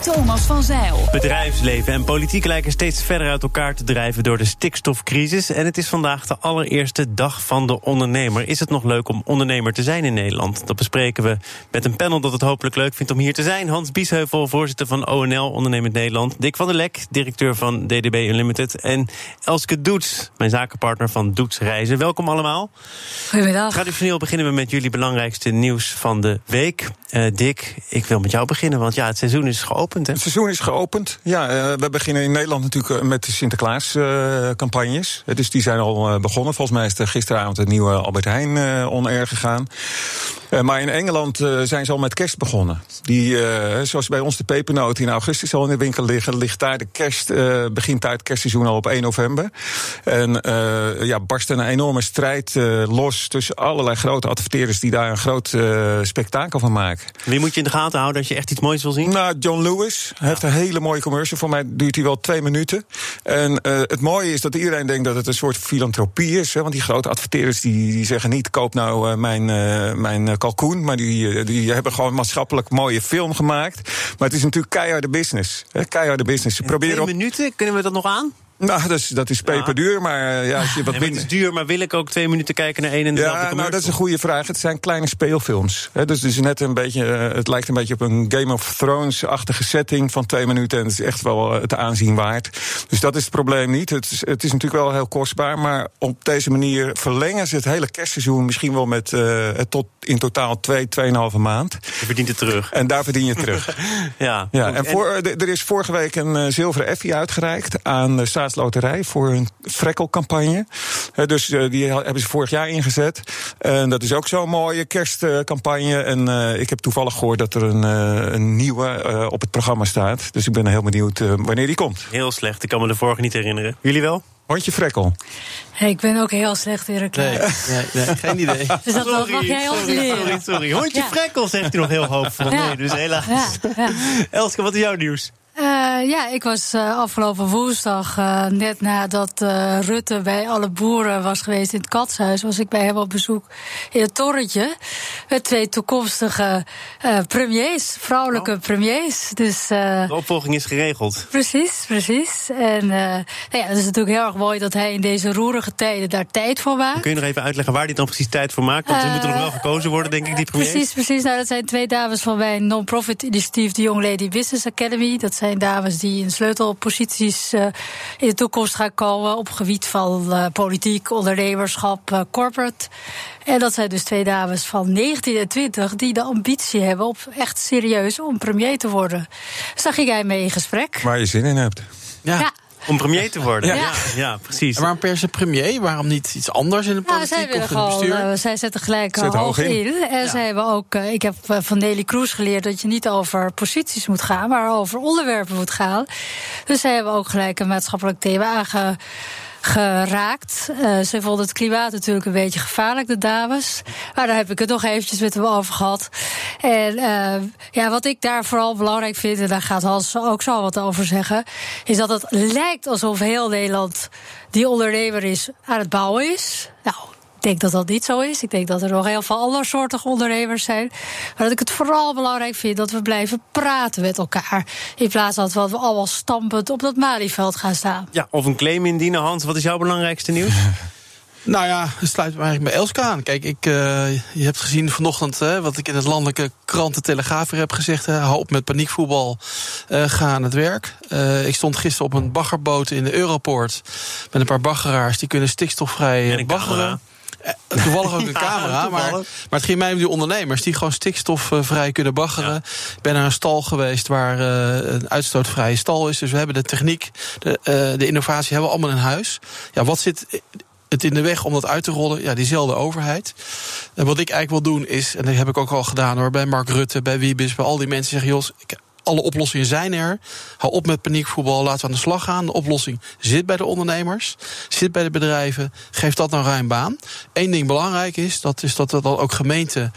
Thomas van Zeil. Bedrijfsleven en politiek lijken steeds verder uit elkaar te drijven door de stikstofcrisis. En het is vandaag de allereerste dag van de ondernemer. Is het nog leuk om ondernemer te zijn in Nederland? Dat bespreken we met een panel dat het hopelijk leuk vindt om hier te zijn. Hans Biesheuvel, voorzitter van ONL Ondernemend Nederland. Dick van der Lek, directeur van DDB Unlimited. En Elske Doets, mijn zakenpartner van Doets Reizen. Welkom allemaal. Goedemiddag. Traditioneel beginnen we met jullie belangrijkste nieuws van de week. Uh, Dick, ik wil met jou beginnen, want ja, het seizoen is geopend. Hè? Het seizoen is geopend. Ja, uh, we beginnen in Nederland natuurlijk met de Sinterklaas-campagnes. Uh, dus die zijn al begonnen. Volgens mij is er gisteravond het nieuwe Albert Heijn on-air gegaan. maar in Engeland zijn ze al met kerst begonnen. Die, zoals bij ons de pepernoten in augustus al in de winkel liggen, ligt daar de kerst, begint daar het kerstseizoen al op 1 november. En ja, barst een enorme strijd los tussen allerlei grote adverteerders die daar een groot spektakel van maken. Wie moet je in de gaten houden als je echt iets moois wil zien? Nou, John Lewis ja. heeft een hele mooie commercial. Voor mij duurt hij wel twee minuten. En uh, het mooie is dat iedereen denkt dat het een soort filantropie is. Hè, want die grote adverteerders die, die zeggen niet: koop nou uh, mijn, uh, mijn kalkoen. Maar die, die hebben gewoon maatschappelijk mooie film gemaakt. Maar het is natuurlijk keiharde business. Hè, keiharde business. Ze proberen twee minuten, kunnen we dat nog aan? Nou, dat is, dat is peperduur, maar ja, als je wat minder... Het is duur, maar wil ik ook twee minuten kijken naar één en dezelfde Ja, nou, dat is een goede vraag. Het zijn kleine speelfilms. He, dus het, is net een beetje, het lijkt een beetje op een Game of Thrones-achtige setting van twee minuten. En het is echt wel het aanzien waard. Dus dat is het probleem niet. Het is, het is natuurlijk wel heel kostbaar. Maar op deze manier verlengen ze het hele kerstseizoen misschien wel met uh, tot in totaal twee, tweeënhalve maand. Je verdient het terug. En daar verdien je het terug. ja. ja. En, voor, er is vorige week een zilveren effie uitgereikt aan de Staatsloterij voor een frekkelcampagne. Dus uh, die hebben ze vorig jaar ingezet. En dat is ook zo'n mooie kerstcampagne. En uh, ik heb toevallig gehoord dat er een, uh, een nieuwe op het programma staat. Dus ik ben heel benieuwd wanneer die komt. Heel slecht, ik kan me de vorige niet herinneren. Jullie wel? Hondje Frekkel. Hey, ik ben ook heel slecht in reclame. Nee, nee, nee geen idee. Dus dat sorry, mag jij ons sorry, sorry, sorry. Hondje ja. Frekkel zegt u nog heel hoopvol. Ja. Nee, dus helaas. Ja, ja. Elske, wat is jouw nieuws? Uh, ja, ik was uh, afgelopen woensdag, uh, net nadat Rutte bij alle boeren was geweest in het katshuis, was ik bij hem op bezoek in het torrentje. Met twee toekomstige premiers, vrouwelijke oh. premiers. Dus, De opvolging is geregeld. Precies, precies. En nou ja, het is natuurlijk heel erg mooi dat hij in deze roerige tijden daar tijd voor maakt. Kun je nog even uitleggen waar hij dan precies tijd voor maakt? Want er moeten nog wel gekozen worden, denk ik, die premiers. Precies, precies. Nou, dat zijn twee dames van mijn non-profit initiatief, de Young Lady Business Academy. Dat zijn zijn dames die in sleutelposities uh, in de toekomst gaan komen op het gebied van uh, politiek, ondernemerschap, uh, corporate. En dat zijn dus twee dames van 19 en 20 die de ambitie hebben op echt serieus om premier te worden. Dus daar ging hij mee in gesprek. Waar je zin in hebt. ja. ja. Om premier te worden. Ja, ja, ja precies. En waarom per se premier? Waarom niet iets anders in de politiek nou, zij of in het bestuur? Al, uh, zij zetten gelijk Zet hoog in. in. En ja. zij hebben ook, uh, ik heb van Nelly Kroes geleerd dat je niet over posities moet gaan, maar over onderwerpen moet gaan. Dus zij hebben ook gelijk een maatschappelijk thema aange geraakt. Uh, ze vonden het klimaat natuurlijk een beetje gevaarlijk, de dames. Maar daar heb ik het nog eventjes met hem over gehad. En uh, ja, wat ik daar vooral belangrijk vind, en daar gaat Hans ook zo wat over zeggen, is dat het lijkt alsof heel Nederland die ondernemer is aan het bouwen is. Nou, denk dat dat niet zo is. Ik denk dat er nog heel veel andere soorten ondernemers zijn. Maar dat ik het vooral belangrijk vind dat we blijven praten met elkaar. In plaats van dat we allemaal stampend op dat Malieveld gaan staan. Ja, of een claim indienen. Hans, wat is jouw belangrijkste nieuws? Nou ja, het sluit me eigenlijk bij Elske aan. Kijk, ik, uh, je hebt gezien vanochtend uh, wat ik in het landelijke kranten Telegraaf heb gezegd. Uh, hou op met paniekvoetbal, ga aan het werk. ik stond gisteren op een baggerboot in de Europoort... met een paar baggeraars, die kunnen stikstofvrij baggeren. Eh, toevallig ook een camera. Maar, maar het ging mij om die ondernemers die gewoon stikstofvrij kunnen baggeren. Ja. Ik ben naar een stal geweest waar uh, een uitstootvrije stal is. Dus we hebben de techniek, de, uh, de innovatie hebben we allemaal in huis. Ja, wat zit het in de weg om dat uit te rollen? Ja, diezelfde overheid. En wat ik eigenlijk wil doen is, en dat heb ik ook al gedaan hoor, bij Mark Rutte, bij Wiebes, bij al die mensen zeggen, Jos, alle oplossingen zijn er. Hou op met paniekvoetbal, laten we aan de slag gaan. De oplossing zit bij de ondernemers, zit bij de bedrijven. Geef dat nou ruim baan. Eén ding belangrijk is, dat is dat we dan ook gemeenten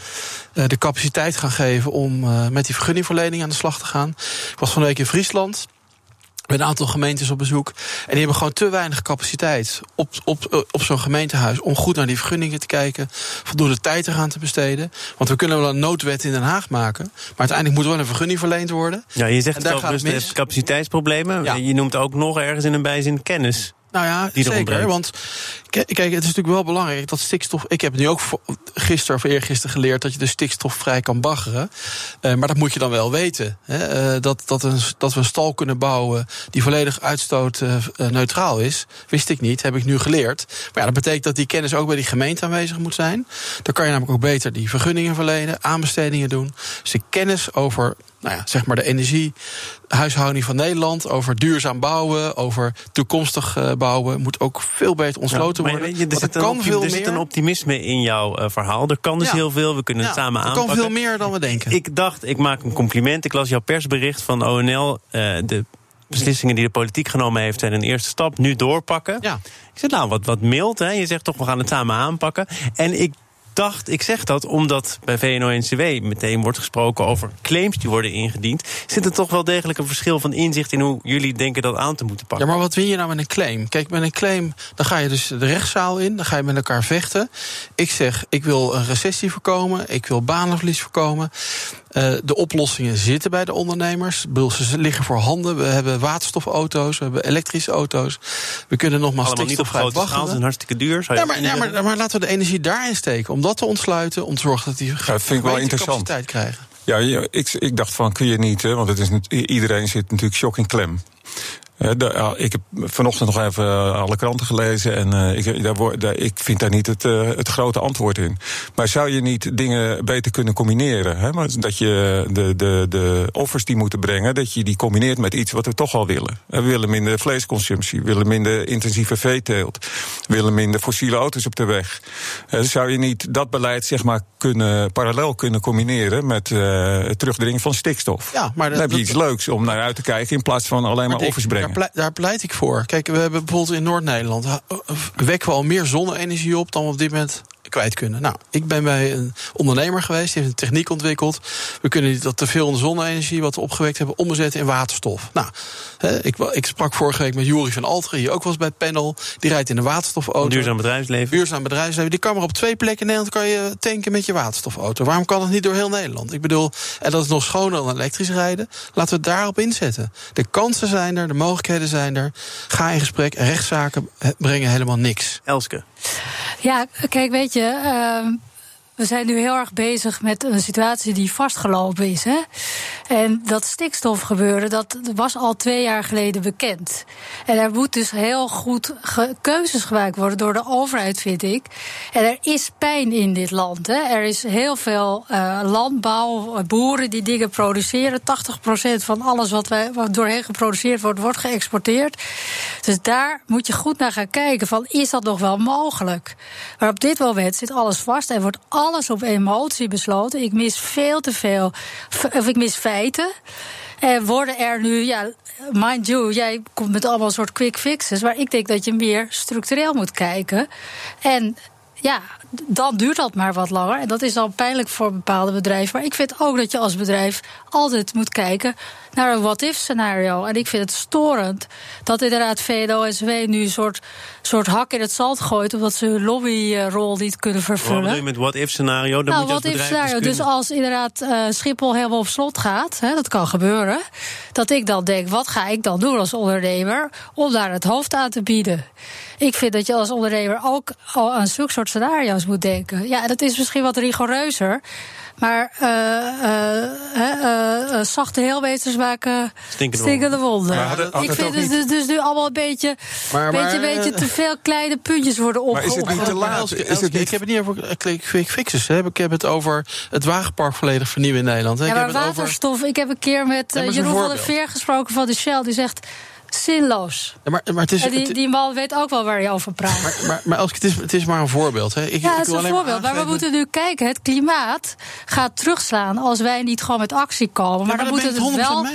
de capaciteit gaan geven om met die vergunningverlening aan de slag te gaan. Ik was van de week in Friesland met een aantal gemeentes op bezoek. En die hebben gewoon te weinig capaciteit op, op, eh, op zo'n gemeentehuis om goed naar die vergunningen te kijken, voldoende tijd te gaan te besteden. Want we kunnen wel een noodwet in Den Haag maken, maar uiteindelijk moet wel een vergunning verleend worden. Ja, je zegt het ook, dus capaciteitsproblemen. Ja. Je noemt ook nog ergens in een bijzin kennis. Nou ja, zeker. Want kijk, het is natuurlijk wel belangrijk dat stikstof. Ik heb nu ook gisteren of eergisteren geleerd dat je de stikstof vrij kan baggeren. Uh, maar dat moet je dan wel weten. Hè? Uh, dat, dat, een, dat we een stal kunnen bouwen die volledig uitstootneutraal uh, is, wist ik niet. Heb ik nu geleerd. Maar ja, dat betekent dat die kennis ook bij die gemeente aanwezig moet zijn. Dan kan je namelijk ook beter die vergunningen verlenen, aanbestedingen doen. Dus de kennis over nou ja, zeg maar de energiehuishouding van Nederland, over duurzaam bouwen, over toekomstig uh, bouwen, moet ook veel beter ontsloten worden. Weet je, er, zit, kan veel er zit een optimisme in jouw uh, verhaal. Er kan dus heel veel, we kunnen het samen aanpakken. Er kan veel meer dan we denken. Ik dacht, ik maak een compliment. Ik las jouw persbericht van ONL. Uh, eh, de beslissingen die de politiek genomen heeft zijn een eerste stap. Nu doorpakken. Ja. Ik zeg nou, wat, wat mild. Hè? Je zegt toch, we gaan het samen aanpakken. En ik dacht, ik zeg dat omdat bij VNO-NCW meteen wordt gesproken over claims die worden ingediend. Zit er toch wel degelijk een verschil van inzicht in hoe jullie denken dat aan te moeten pakken? Ja, maar wat win je nou met een claim? Kijk, met een claim, dan ga je dus de rechtszaal in, dan ga je met elkaar vechten. Ik zeg, ik wil een recessie voorkomen, ik wil banenverlies voorkomen. Uh, de oplossingen zitten bij de ondernemers. Ze liggen voor handen. We hebben waterstofauto's, we hebben elektrische auto's. We kunnen nogmaals Allemaal niet op grote schaal, zijn hartstikke duur. Ja maar, ja, maar, maar, laten we de energie daarin steken. Om dat te ontsluiten, om te zorgen dat die ja, vind ik wel interessant. capaciteit krijgen. Ja, ik, ik dacht van kun je niet, hè, want het is, iedereen zit natuurlijk shock in klem ik heb vanochtend nog even eh, alle kranten gelezen en uh, ik, daar, daar, ik vind daar niet het, uh, het grote antwoord in. Maar zou je niet dingen beter kunnen combineren? Hè? Maar dat je de, de, de offers die moeten brengen, dat je die combineert met iets wat we toch al willen. We willen minder vleesconsumptie, we willen minder intensieve veeteelt, we willen minder fossiele auto's op de weg. zou je niet dat beleid zeg maar kunnen, parallel kunnen combineren met het terugdringen van stikstof? Ja, maar dat, dan heb je iets leuks om naar uit te kijken in plaats van alleen maar offers brengen daar, pleit, ik voor. Kijk, we hebben bijvoorbeeld in Noord-Nederland... wekken we al meer zonne-energie op dan we op dit moment kwijt kunnen. Nou, ik ben bij een ondernemer geweest, die heeft een techniek ontwikkeld. We kunnen dat te veel zonne-energie wat we opgewekt hebben omzetten in waterstof. Nou, ik, ik sprak vorige week met Juri van Alteren, die ook was bij het panel. Die rijdt in een waterstofauto. Duurzaam bedrijfsleven. Duurzaam bedrijfsleven. Die kan maar op twee plekken in Nederland kan je tanken met je waterstofauto. Waarom kan dat niet door heel Nederland? Ik bedoel, en dat is nog schoner dan elektrisch rijden. Laten we het daarop inzetten. De kansen zijn er, de mogelijkheden zijn er. Ga in gesprek. Rechtszaken brengen helemaal niks. Elske. Ja, kijk, weet je. Uh, we zijn nu heel erg bezig met een situatie die vastgelopen is. Hè? En dat stikstofgebeuren, dat was al twee jaar geleden bekend. En er moet dus heel goed keuzes gemaakt worden door de overheid, vind ik. En er is pijn in dit land. Hè? Er is heel veel uh, landbouw, boeren die dingen produceren. 80% van alles wat, wij, wat doorheen geproduceerd wordt, wordt geëxporteerd. Dus daar moet je goed naar gaan kijken: van, is dat nog wel mogelijk? Maar op dit moment zit alles vast en wordt alles op emotie besloten. Ik mis veel te veel, of ik mis feiten. En worden er nu, ja, mind you, jij komt met allemaal soort quick fixes. Maar ik denk dat je meer structureel moet kijken. En ja, dan duurt dat maar wat langer. En dat is dan pijnlijk voor bepaalde bedrijven. Maar ik vind ook dat je als bedrijf altijd moet kijken naar een what-if scenario. En ik vind het storend dat inderdaad VNO-NCW nu een soort, soort hak in het zand gooit... omdat ze hun lobbyrol niet kunnen vervullen. Wat je met what-if scenario? Dan nou, what-if dus scenario. Dus, als inderdaad uh, Schiphol helemaal op slot gaat, hè, dat kan gebeuren... dat ik dan denk, wat ga ik dan doen als ondernemer... om daar het hoofd aan te bieden? Ik vind dat je als ondernemer ook al aan zulke soort scenario's moet denken. Ja, dat is misschien wat rigoureuzer... Maar uh, uh, uh, zachte heelweters maken stinkende, wonden. ik vind het dus, dus, nu allemaal een beetje, maar, maar, beetje, beetje te veel kleine puntjes worden opgeofferd. Maar is het niet te laat? Is het niet... Ik heb het niet over quick fixes. Hè. Ik heb het over het wagenpark volledig vernieuwen in Nederland. Hè. Ja, maar waterstof. ik heb een keer met Jeroen van der Veer gesproken van de Shell. Die zegt zinloos. Ja, maar, maar het is, die, die man weet ook wel waar je over praat. Maar, maar, maar Elske, het is, het is maar een voorbeeld. Hè. Ik, ja, het is een voorbeeld. Maar, we moeten nu kijken. Het klimaat gaat terugslaan als wij niet gewoon met actie komen. Maar, dan moet het wel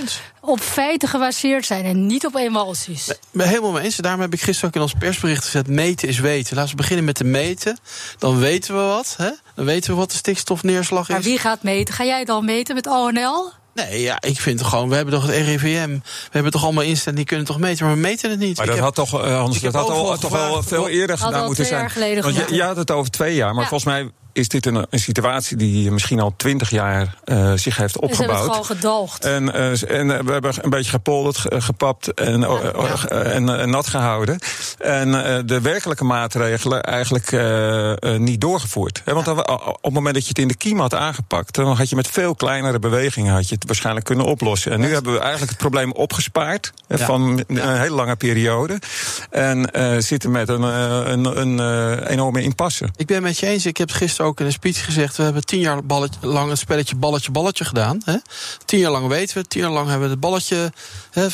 op feiten gebaseerd zijn en niet op emoties. Helemaal mee eens. Daarom heb ik gisteren ook in ons persbericht gezet... meten is weten. Laten we beginnen met te meten. Dan weten we wat. Hè? Dan weten we wat de stikstofneerslag is. Maar wie gaat meten? Ga jij dan meten met ONL? Nee, ja, ik vind het gewoon, we hebben toch het RIVM, we hebben toch allemaal instellingen die kunnen toch meten, maar we meten het niet. Maar dat had toch, uh, Hans, dat had al, toch al veel eerder gedaan moeten zijn. Want je, je, had het over twee jaar, maar volgens mij is dit een, een situatie die misschien al twintig jaar uh, zich heeft opgebouwd. Ze hebben het gedoogd. En, uh, en we hebben een beetje gepolderd, gepapt en, ja. en, en, nat gehouden. En de werkelijke maatregelen eigenlijk niet doorgevoerd. He, want ja. op het moment dat je het in de kiem had aangepakt... dan had je met veel kleinere bewegingen had je het waarschijnlijk kunnen oplossen. En nu hebben we eigenlijk het probleem opgespaard ja. van een hele lange periode. En zitten met een, een, een enorme impasse. Ik ben met je eens. Ik heb gisteren ook in een speech gezegd... we hebben tien jaar lang een spelletje balletje balletje gedaan. Hè? Tien jaar lang weten we, tien jaar lang hebben we het balletje hè,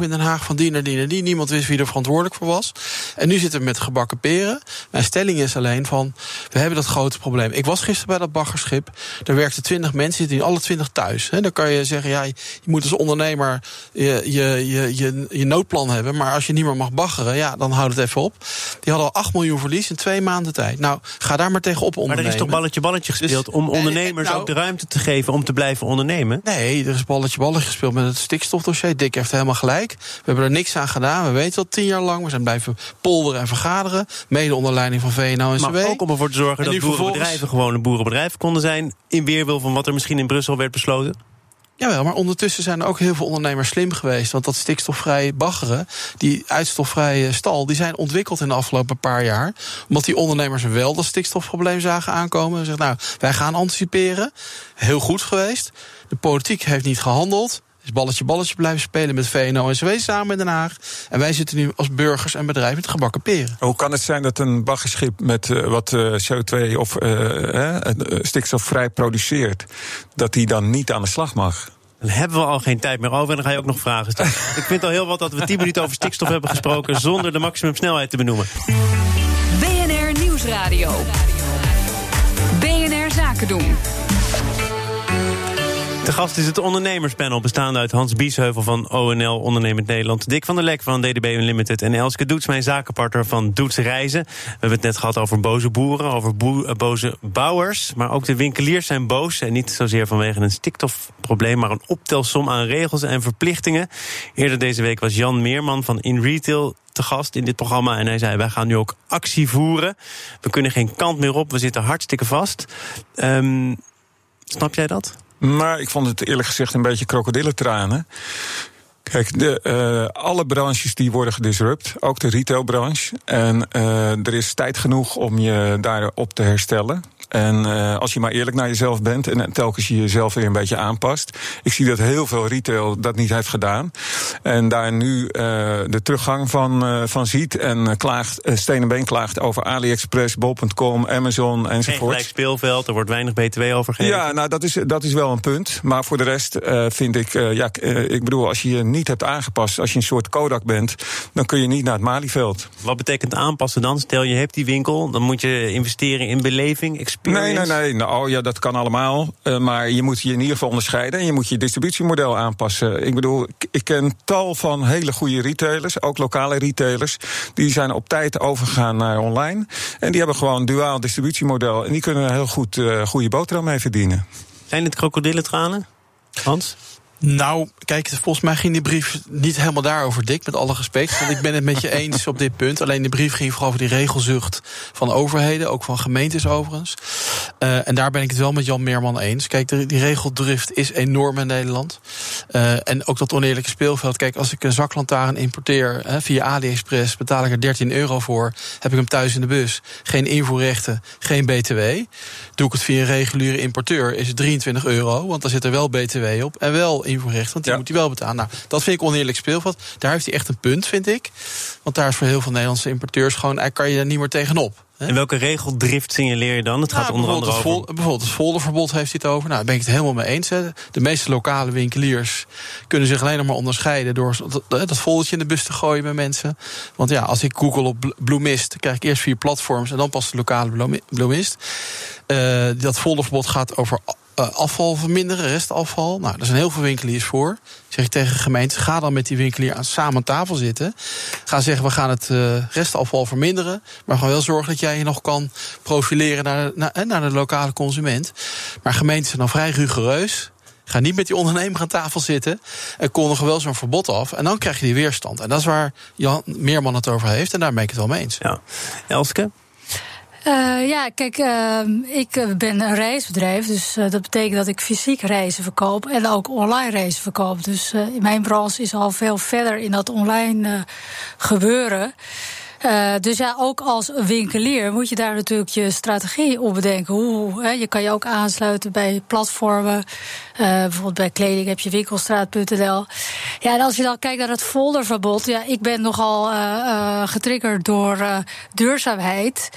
in Den Haag... van die naar die naar die. Niemand wist wie er verantwoordelijk voor was. En nu zitten we met gebakken peren. Mijn stelling is alleen van, we hebben dat grote probleem. Ik was gisteren bij dat baggerschip. Er werkten twintig mensen, zitten alle twintig thuis. Hè? Dan kan je zeggen, ja, je moet als ondernemer je, je, je, je, je noodplan hebben... maar als je niet meer mag baggeren, ja, dan houd het even op. Die hadden al 8 miljoen verlies in twee maanden tijd. Nou, ga daar maar tegen op ondernemen is toch balletje balletje dus gespeeld om ondernemers nou- ook de ruimte te geven om te blijven ondernemen? Nee, er is balletje balletje gespeeld met het stikstofdossier. Dick heeft helemaal gelijk. We hebben er niks aan gedaan. We weten al tien jaar lang. We zijn blijven polderen en vergaderen. Mede onder leiding van VNO en CW. Maar ook om ervoor te zorgen dat boerenbedrijven gewoon een boerenbedrijf konden zijn. In weerwil van wat er misschien in Brussel werd besloten? Jawel, maar ondertussen zijn er ook heel veel ondernemers slim geweest. Want dat stikstofvrije baggeren, die uitstofvrije stal, die zijn ontwikkeld in de afgelopen paar jaar. Omdat die ondernemers wel dat stikstofprobleem zagen aankomen. En zeggen, nou, wij gaan anticiperen. Heel goed geweest. De politiek heeft niet gehandeld is balletje balletje blijven spelen met VNO en CW samen in Den Haag. En wij zitten nu als burgers en bedrijven met gebakken peren. Hoe kan het zijn dat een baggerschip met uh, wat uh, CO2 of uh, stikstofvrij produceert, dat die dan niet aan de slag mag? Dan hebben we al geen tijd meer over en dan ga je ook nog vragen stellen. Ik vind al heel wat dat we 10 minuten over stikstof hebben gesproken zonder de maximumsnelheid te benoemen. BNR Nieuwsradio. BNR Zaken doen. De gast is het ondernemerspanel, bestaande uit Hans Biesheuvel van ONL Ondernemend Nederland, Dick van der Lek van DDB Unlimited en Elske Doets, mijn zakenpartner van Doets Reizen. We hebben het net gehad over boze boeren, over eh, boze bouwers, maar ook de winkeliers zijn boos en niet zozeer vanwege een stikstofprobleem, maar een optelsom aan regels en verplichtingen. Eerder deze week was Jan Meerman van In Retail te gast in dit programma. En hij zei: Wij gaan nu ook actie voeren. We kunnen geen kant meer op. We zitten hartstikke vast. Um, snap jij dat? Maar ik vond het eerlijk gezegd een beetje krokodillentranen. Kijk, de, uh, alle branches die worden gedisrupt, ook de retailbranche. En uh, er is tijd genoeg om je daarop te herstellen. En uh, als je maar eerlijk naar jezelf bent en telkens je jezelf weer een beetje aanpast. Ik zie dat heel veel retail dat niet heeft gedaan. En daar nu uh, de teruggang van, uh, van ziet. En klaagt, Steen en Been klaagt over AliExpress, Bol.com, Amazon enzovoort. Geen gelijk speelveld, er wordt weinig BTW overgegeven. Ja, nou dat is, dat is wel een punt. Maar voor de rest vind ik, ja, ik bedoel, als je je niet hebt aangepast, als je een soort Kodak bent, dan kun je niet naar het Malieveld. Wat betekent aanpassen dan? Stel je hebt die winkel, dan moet je investeren in beleving, Nee, nee, nee. Nou, ja, dat kan allemaal. Uh, maar je moet je in ieder geval onderscheiden. En je moet je distributiemodel aanpassen. Ik bedoel, ik ken tal van hele goede retailers, ook lokale retailers. Die zijn op tijd overgegaan naar online. En die hebben gewoon een duaal distributiemodel. En die kunnen heel goed uh, goede boterham mee verdienen. Zijn het krokodillentranen, Hans? Nou, kijk, volgens mij ging die brief niet helemaal daarover, Dick, met alle respect. Want ik ben het met je eens op dit punt. Alleen de brief ging vooral over die regelzucht van overheden, ook van gemeentes overigens. Uh, en daar ben ik het wel met Jan Meerman eens. Kijk, die regeldrift is enorm in Nederland. Uh, en ook dat oneerlijke speelveld. Kijk, als ik een zaklantaarn importeer hè, via AliExpress, betaal ik er 13 euro voor. Heb ik hem thuis in de bus. Geen invoerrechten, geen BTW. Doe ik het via een reguliere importeur, is het 23 euro. Want dan zit er wel BTW op en wel invoerrecht, want die ja. moet hij wel betalen. Nou, dat vind ik oneerlijk speelveld. Daar heeft hij echt een punt, vind ik. Want daar is voor heel veel Nederlandse importeurs gewoon, daar kan je er niet meer tegenop. En welke regeldrift signaleer je dan? Het gaat nou, onder andere over... Het bijvoorbeeld het folderverbod heeft hij het over. Nou, daar ben ik het helemaal mee eens. Hè. De meeste lokale winkeliers kunnen zich alleen nog maar onderscheiden... door dat, dat foldertje in de bus te gooien bij mensen. Want ja, als ik google op Bloemist... krijg ik eerst vier platforms en dan pas de lokale Bloemist. Uh, dat folderverbod gaat over uh, afval verminderen, restafval. Nou, er zijn heel veel winkeliers voor. Zeg ik tegen gemeenten, ga dan met die winkelier aan samen aan tafel zitten. Ga zeggen, we gaan het uh, restafval verminderen. Maar gewoon wel zorgen dat jij je nog kan profileren naar, naar, eh, naar de lokale consument. Maar gemeenten zijn dan vrij rigoureus. Ga niet met die ondernemer aan tafel zitten. En kondigen wel zo'n verbod af. En dan krijg je die weerstand. En dat is waar Jan Meerman het over heeft. En daar ben ik het wel mee eens. Ja. Elske? Uh, ja, kijk, uh, ik ben een reisbedrijf. Dus uh, dat betekent dat ik fysiek reizen verkoop en ook online reizen verkoop. Dus mijn branche is al veel verder in dat online gebeuren. Dus ja, ook als winkelier moet je daar natuurlijk je strategie op bedenken. Hoe, hè, je kan je ook aansluiten bij platformen. Bijvoorbeeld bij kleding heb je winkelstraat.nl. Ja, en als je dan kijkt naar het folderverbod. Ja, ik ben nogal uh, getriggerd door duurzaamheid.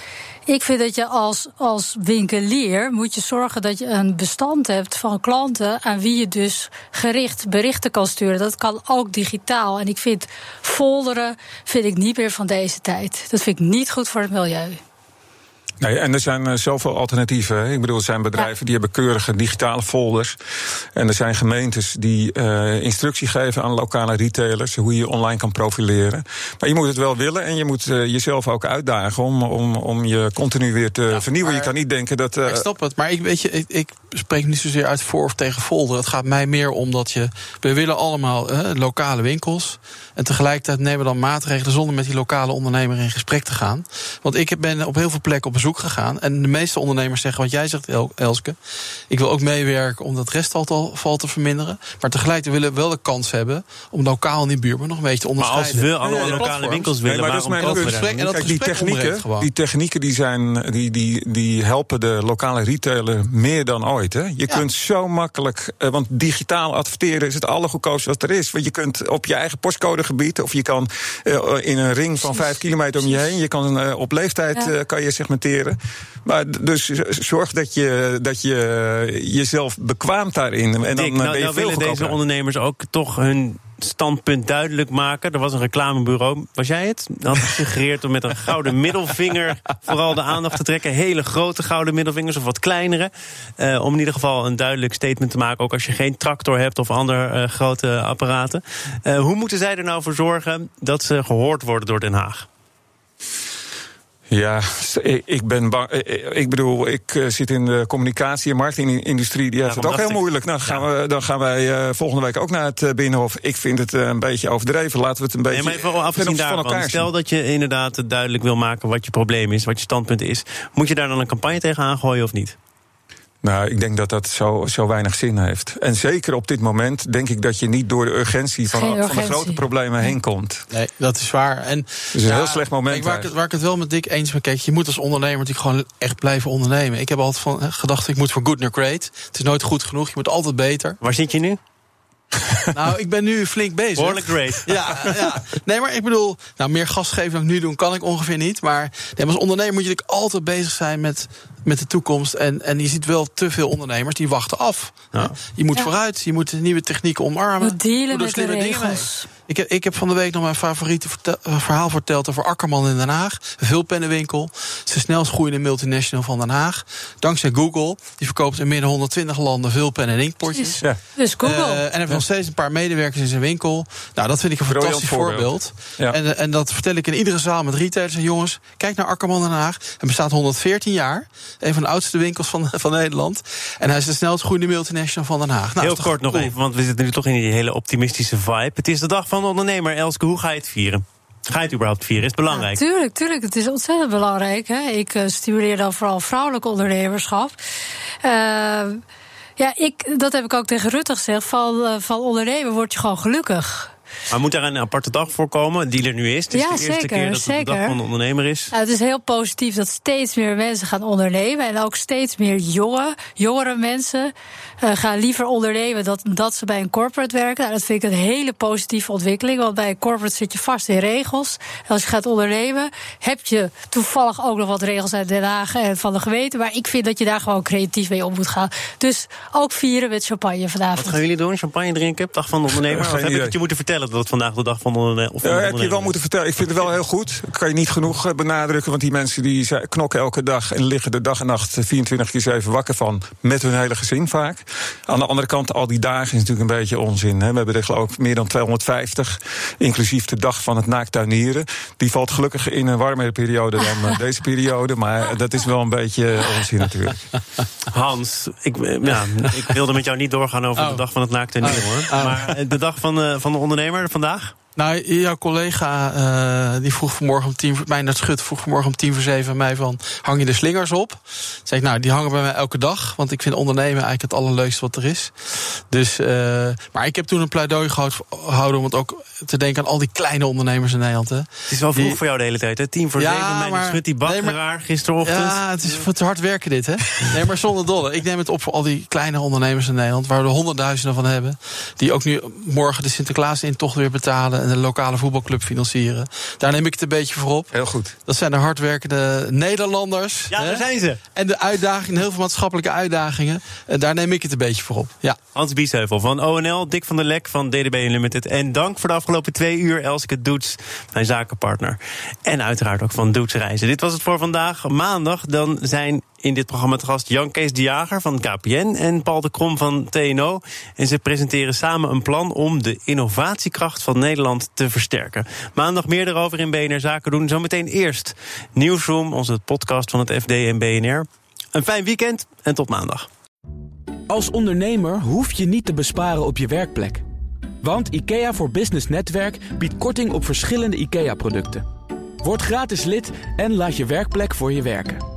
Ik vind dat je als, als winkelier moet je zorgen dat je een bestand hebt van klanten aan wie je dus gericht berichten kan sturen. Dat kan ook digitaal. En ik vind folderen vind ik niet meer van deze tijd. Dat vind ik niet goed voor het milieu. Nee, en er zijn uh, zoveel alternatieven. Ik bedoel, er zijn bedrijven die hebben keurige digitale folders. En er zijn gemeentes die uh, instructie geven aan lokale retailers hoe je online kan profileren. Maar je moet het wel willen en je moet uh, jezelf ook uitdagen om, om, om je continu weer te vernieuwen. Je kan niet denken dat. ik snap het, maar ik, weet je, ik, ik, spreek niet zozeer uit voor of tegen folder. Het gaat mij meer om dat je. We willen allemaal lokale winkels. En tegelijkertijd nemen we dan maatregelen zonder met die lokale ondernemer in gesprek te gaan. Want ik ben op heel veel plekken op bezoek gegaan. En de meeste ondernemers zeggen wat jij zegt, Elske. Ik wil ook meewerken om dat restafval te verminderen. Maar tegelijkertijd willen we wel de kans hebben om lokaal in die buurt nog een beetje te onderscheiden. Maar als we alle lokale winkels willen, nee, maar waarom dat is mijn en dat die technieken, die technieken die zijn, die, die, die helpen de lokale retailer meer dan ooit. Hè? Je kunt zo makkelijk, eh, want digitaal adverteren is het allergoedkoopste wat er is. Want je kunt op je eigen postcodegebied, of je kan uh, in een ring van vijf kilometer om je heen, je kan uh, op leeftijd ja. kan je segmenteren. Maar dus zorg dat je, dat je jezelf bekwaamt daarin. En dan nou, ben je nou willen deze ondernemers ook toch hun standpunt duidelijk maken. Er was een reclamebureau. Was jij het? Dat gesuggereerd om met een gouden middelvinger vooral de aandacht te trekken. Hele grote gouden middelvingers of wat kleinere. Uh, om in ieder geval een duidelijk statement te maken. Ook als je geen tractor hebt of andere uh, grote apparaten. Uh, hoe moeten zij er nou voor zorgen dat ze gehoord worden door Den Haag? Ja, ik ben bang. Ik bedoel, ik eh, zit in de communicatie- en marketingindustrie. Die heeft het ook heel moeilijk. Nou, gaan we, dan gaan wij volgende week ook naar het Binnenhof. Ik vind het een beetje overdreven. Laten we het een beetje. Nee, maar even afgezien daarvan. Elkaar stel dat je inderdaad duidelijk wil maken wat je probleem is, wat je standpunt is. Moet je daar dan een campagne tegen aangooien of niet? Nou, ik denk dat dat zo, zo weinig zin heeft. En zeker op dit moment denk ik dat je niet door de urgentie van, van de grote problemen heen komt. Nee, dat is waar. En, het is een heel slecht moment. waar, ik, waar ik het wel met Dick eens ben, kijk, je moet als ondernemer natuurlijk gewoon echt blijven ondernemen. Ik heb altijd van, gedacht, ik moet voor good naar great. Het is nooit goed genoeg, je moet altijd beter. Waar zit je nu? nou, ik ben nu flink bezig. Behoorlijk great. ja, ja. Nee, maar ik bedoel, nou, meer gas geven dan ik nu doen kan ik ongeveer niet. Maar nee, als ondernemer moet je natuurlijk altijd bezig zijn met met de toekomst. En, en je ziet wel te veel ondernemers die wachten af. Ja. Je moet vooruit, je moet nieuwe technieken omarmen. We delen met de regels. Ik heb, ik heb van de week nog mijn favoriete eh, verhaal verteld over Akkerman in Den Haag. Een vulpennenwinkel. Het is de snelst groeiende multinational van Den Haag. Dankzij Google. Die verkoopt in meer dan 120 landen vulpen en inkpotjes. Ja. Dus Google. Uh, en heeft nog steeds een paar medewerkers in zijn winkel. Nou, dat vind ik een fantastisch voorbeeld. Ja. En, eh, en dat vertel ik in iedere zaal met retailers. En jongens, kijk naar Akkerman Den Haag. Hij bestaat 114 jaar. Een van de oudste winkels van, van Nederland. En hij is de snelst groeiende multinational van Den Haag. Nou, Heel kort nog even, want we zitten nu toch in die hele optimistische vibe. Het is de dag van de ondernemer. Elske, hoe ga je het vieren? Ga je het überhaupt vieren? Is het belangrijk? Ja, tuurlijk, tuurlijk. Het is ontzettend belangrijk. Hè? Ik uh, stimuleer dan vooral vrouwelijk ondernemerschap. Uh, ja, ik, dat heb ik ook tegen Rutte gezegd. Van, uh, van ondernemen word je gewoon gelukkig. Maar moet daar een aparte dag voor komen, die er nu is? Het is ja, de eerste zeker, keer dat zeker. het de dag van de ondernemer is. Nou, het is heel positief dat steeds meer mensen gaan ondernemen. En ook steeds meer jonge, jongere mensen uh, gaan liever ondernemen dan dat ze bij een corporate werken. Nou, dat vind ik een hele positieve ontwikkeling. Want bij een corporate zit je vast in regels. En als je gaat ondernemen, heb je toevallig ook nog wat regels uit Den Haag en van de gemeente. Maar ik vind dat je daar gewoon creatief mee om moet gaan. Dus ook vieren met champagne vanavond. Wat gaan jullie doen? Champagne drinken? Dag van de ondernemer? Of heb ik het je moeten vertellen dat het vandaag de dag van de ondernemer is? Ja, heb je wel moeten vertellen. Ik vind het wel heel goed. Dat kan je niet genoeg benadrukken. Want die mensen die knokken elke dag en liggen de dag en nacht 24 keer 7 wakker van. Met hun hele gezin vaak. Aan de andere kant, al die dagen is natuurlijk een beetje onzin. Hè. We hebben er geloof ik meer dan 250. Inclusief de dag van het naaktuinieren. Die valt gelukkig in een warmere periode dan deze periode. Maar dat is wel een beetje onzin natuurlijk. Hans, ik, ja, ik wilde met jou niet doorgaan over oh. de dag van het naaktuinieren oh. hoor. Oh. Maar de dag van de, van de ondernemer vandaag? Nou, jouw collega uh, die vroeg vanmorgen om tien mij naar Schut vroeg vanmorgen om tien voor zeven aan mij van hang je de slingers op? Toen zei ik, nou, die hangen bij mij elke dag, want ik vind ondernemen eigenlijk het allerleukste wat er is. Dus, uh, maar ik heb toen een pleidooi gehouden om het ook te denken aan al die kleine ondernemers in Nederland. Hè. Het is wel vroeg die, voor jou de hele tijd, hè? Tien voor ja, zeven, mij maar, Schut, die bakkeraar nee, gisterochtend. Ja, het is te hard werken dit, hè? nee, maar zonder dolle. Ik neem het op voor al die kleine ondernemers in Nederland, waar we er honderdduizenden van hebben, die ook nu morgen de Sinterklaas in toch weer betalen en de lokale voetbalclub financieren. Daar neem ik het een beetje voor op. Heel goed. Dat zijn de hardwerkende Nederlanders. Ja, daar zijn ze. En de uitdagingen, heel veel maatschappelijke uitdagingen. En daar neem ik het een beetje voor op. Ja. Hans Biesheuvel van ONL, Dick van der Lek van DDB Unlimited. En dank voor de afgelopen twee uur, Elske Doets, mijn zakenpartner. En uiteraard ook van Doets Reizen. Dit was het voor vandaag. Maandag dan zijn in dit programma te gast Jan Kees de Jager van KPN en Paul de Krom van TNO. En ze presenteren samen een plan om de innovatiekracht van Nederland te versterken. Maandag meer erover in BNR Zaken doen. Zometeen eerst Nieuwsroom, onze podcast van het FD en BNR. Een fijn weekend en tot maandag. Als ondernemer hoef je niet te besparen op je werkplek. Want IKEA voor Business Netwerk biedt korting op verschillende IKEA-producten. Word gratis lid en laat je werkplek voor je werken.